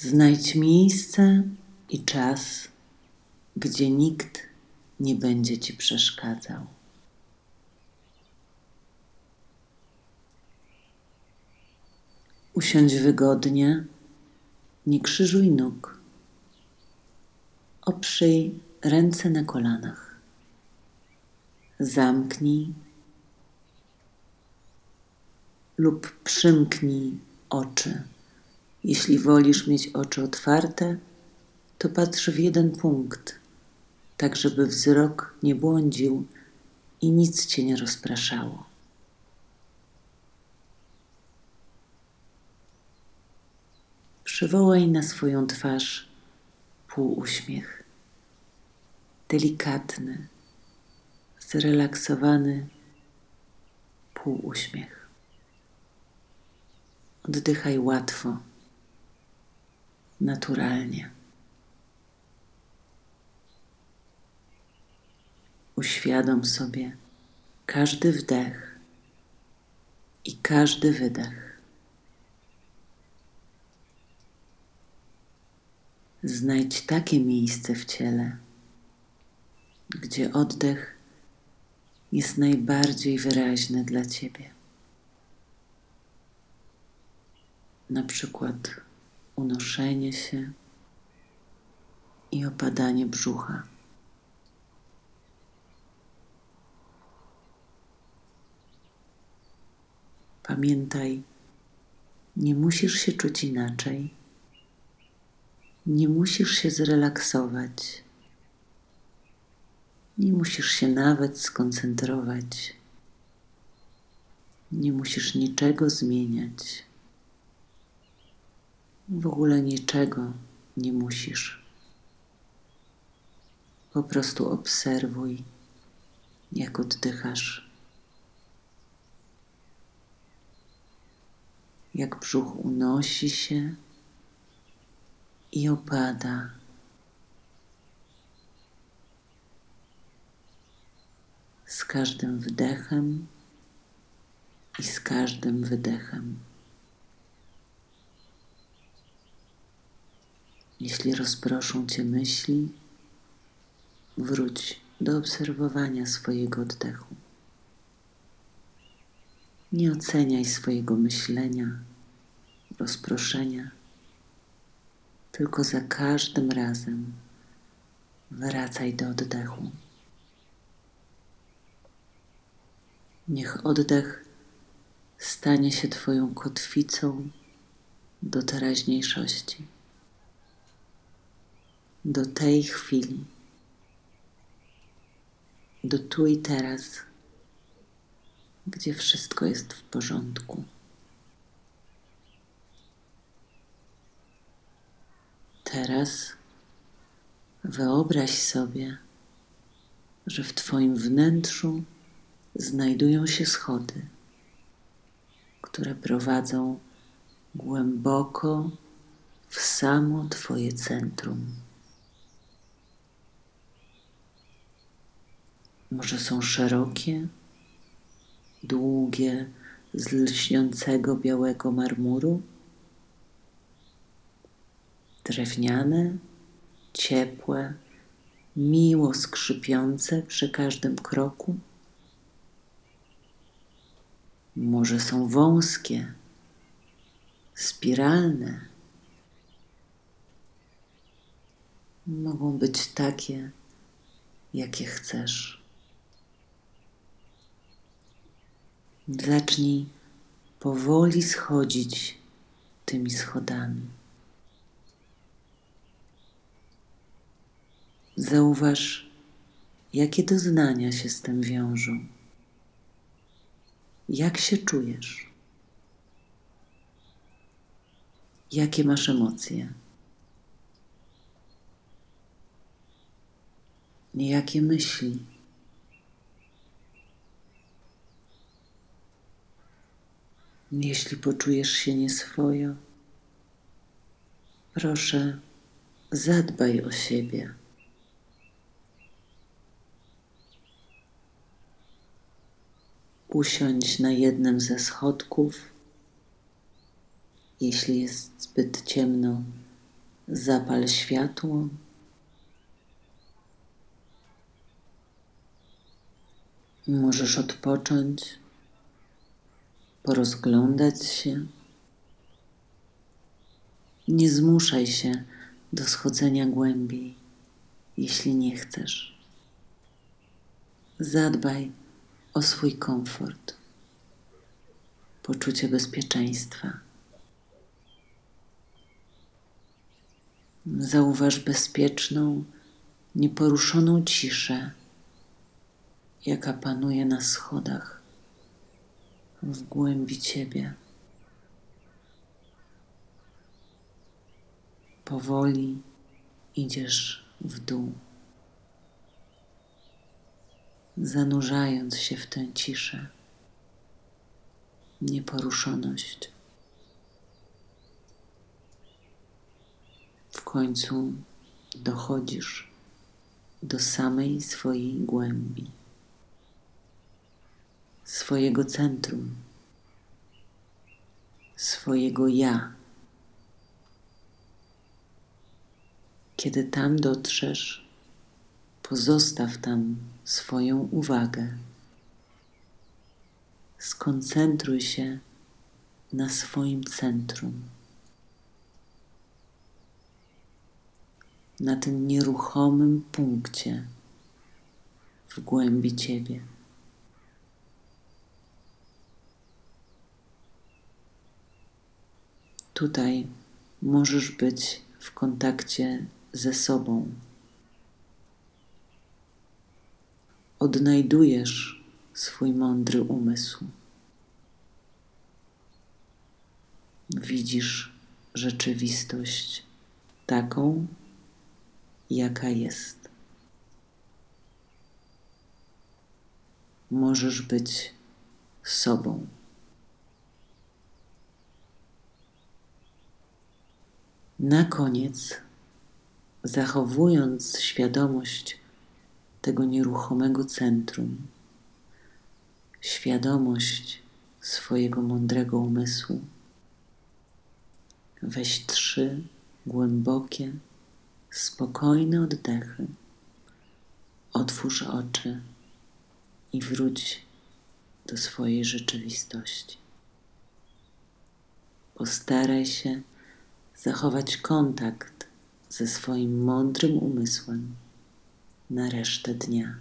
Znajdź miejsce i czas, gdzie nikt nie będzie ci przeszkadzał. Usiądź wygodnie, nie krzyżuj nóg. Oprzyj ręce na kolanach. Zamknij lub przymknij oczy. Jeśli wolisz mieć oczy otwarte, to patrz w jeden punkt, tak żeby wzrok nie błądził i nic cię nie rozpraszało. Przywołaj na swoją twarz półuśmiech, delikatny, zrelaksowany półuśmiech. Oddychaj łatwo, naturalnie. Uświadom sobie każdy wdech i każdy wydech. Znajdź takie miejsce w ciele, gdzie oddech jest najbardziej wyraźny dla Ciebie. Na przykład unoszenie się i opadanie brzucha. Pamiętaj, nie musisz się czuć inaczej, nie musisz się zrelaksować, nie musisz się nawet skoncentrować, nie musisz niczego zmieniać. W ogóle niczego nie musisz. Po prostu obserwuj, jak oddychasz. Jak brzuch unosi się i opada. Z każdym wdechem i z każdym wydechem. Jeśli rozproszą cię myśli, wróć do obserwowania swojego oddechu. Nie oceniaj swojego myślenia, rozproszenia, tylko za każdym razem wracaj do oddechu. Niech oddech stanie się Twoją kotwicą do teraźniejszości do tej chwili, do tu i teraz, gdzie wszystko jest w porządku. Teraz wyobraź sobie, że w Twoim wnętrzu znajdują się schody, które prowadzą głęboko w samo Twoje centrum. Może są szerokie, długie, z lśniącego białego marmuru, drewniane, ciepłe, miło skrzypiące przy każdym kroku. Może są wąskie, spiralne. Mogą być takie, jakie chcesz. Zacznij powoli schodzić tymi schodami. Zauważ, jakie doznania się z tym wiążą. Jak się czujesz? Jakie masz emocje? Jakie myśli? Jeśli poczujesz się nieswojo, proszę, zadbaj o siebie. Usiądź na jednym ze schodków. Jeśli jest zbyt ciemno, Zapal światło. Możesz odpocząć, porozglądać się. Nie zmuszaj się do schodzenia głębiej, jeśli nie chcesz. Zadbaj o swój komfort, poczucie bezpieczeństwa. Zauważ bezpieczną, nieporuszoną ciszę, jaka panuje na schodach w głębi ciebie. Powoli idziesz w dół, zanurzając się w tę ciszę, nieporuszoność. W końcu dochodzisz do samej swojej głębi, swojego centrum, swojego ja. Kiedy tam dotrzesz, pozostaw tam swoją uwagę. Skoncentruj się na swoim centrum. na tym nieruchomym punkcie w głębi Ciebie. Tutaj możesz być w kontakcie ze sobą. Odnajdujesz swój mądry umysł. Widzisz rzeczywistość taką, jaka jest. Możesz być sobą. Na koniec, zachowując świadomość tego nieruchomego centrum, świadomość swojego mądrego umysłu, weź trzy głębokie, spokojne oddechy. Otwórz oczy i wróć do swojej rzeczywistości. Postaraj się zachować kontakt ze swoim mądrym umysłem na resztę dnia.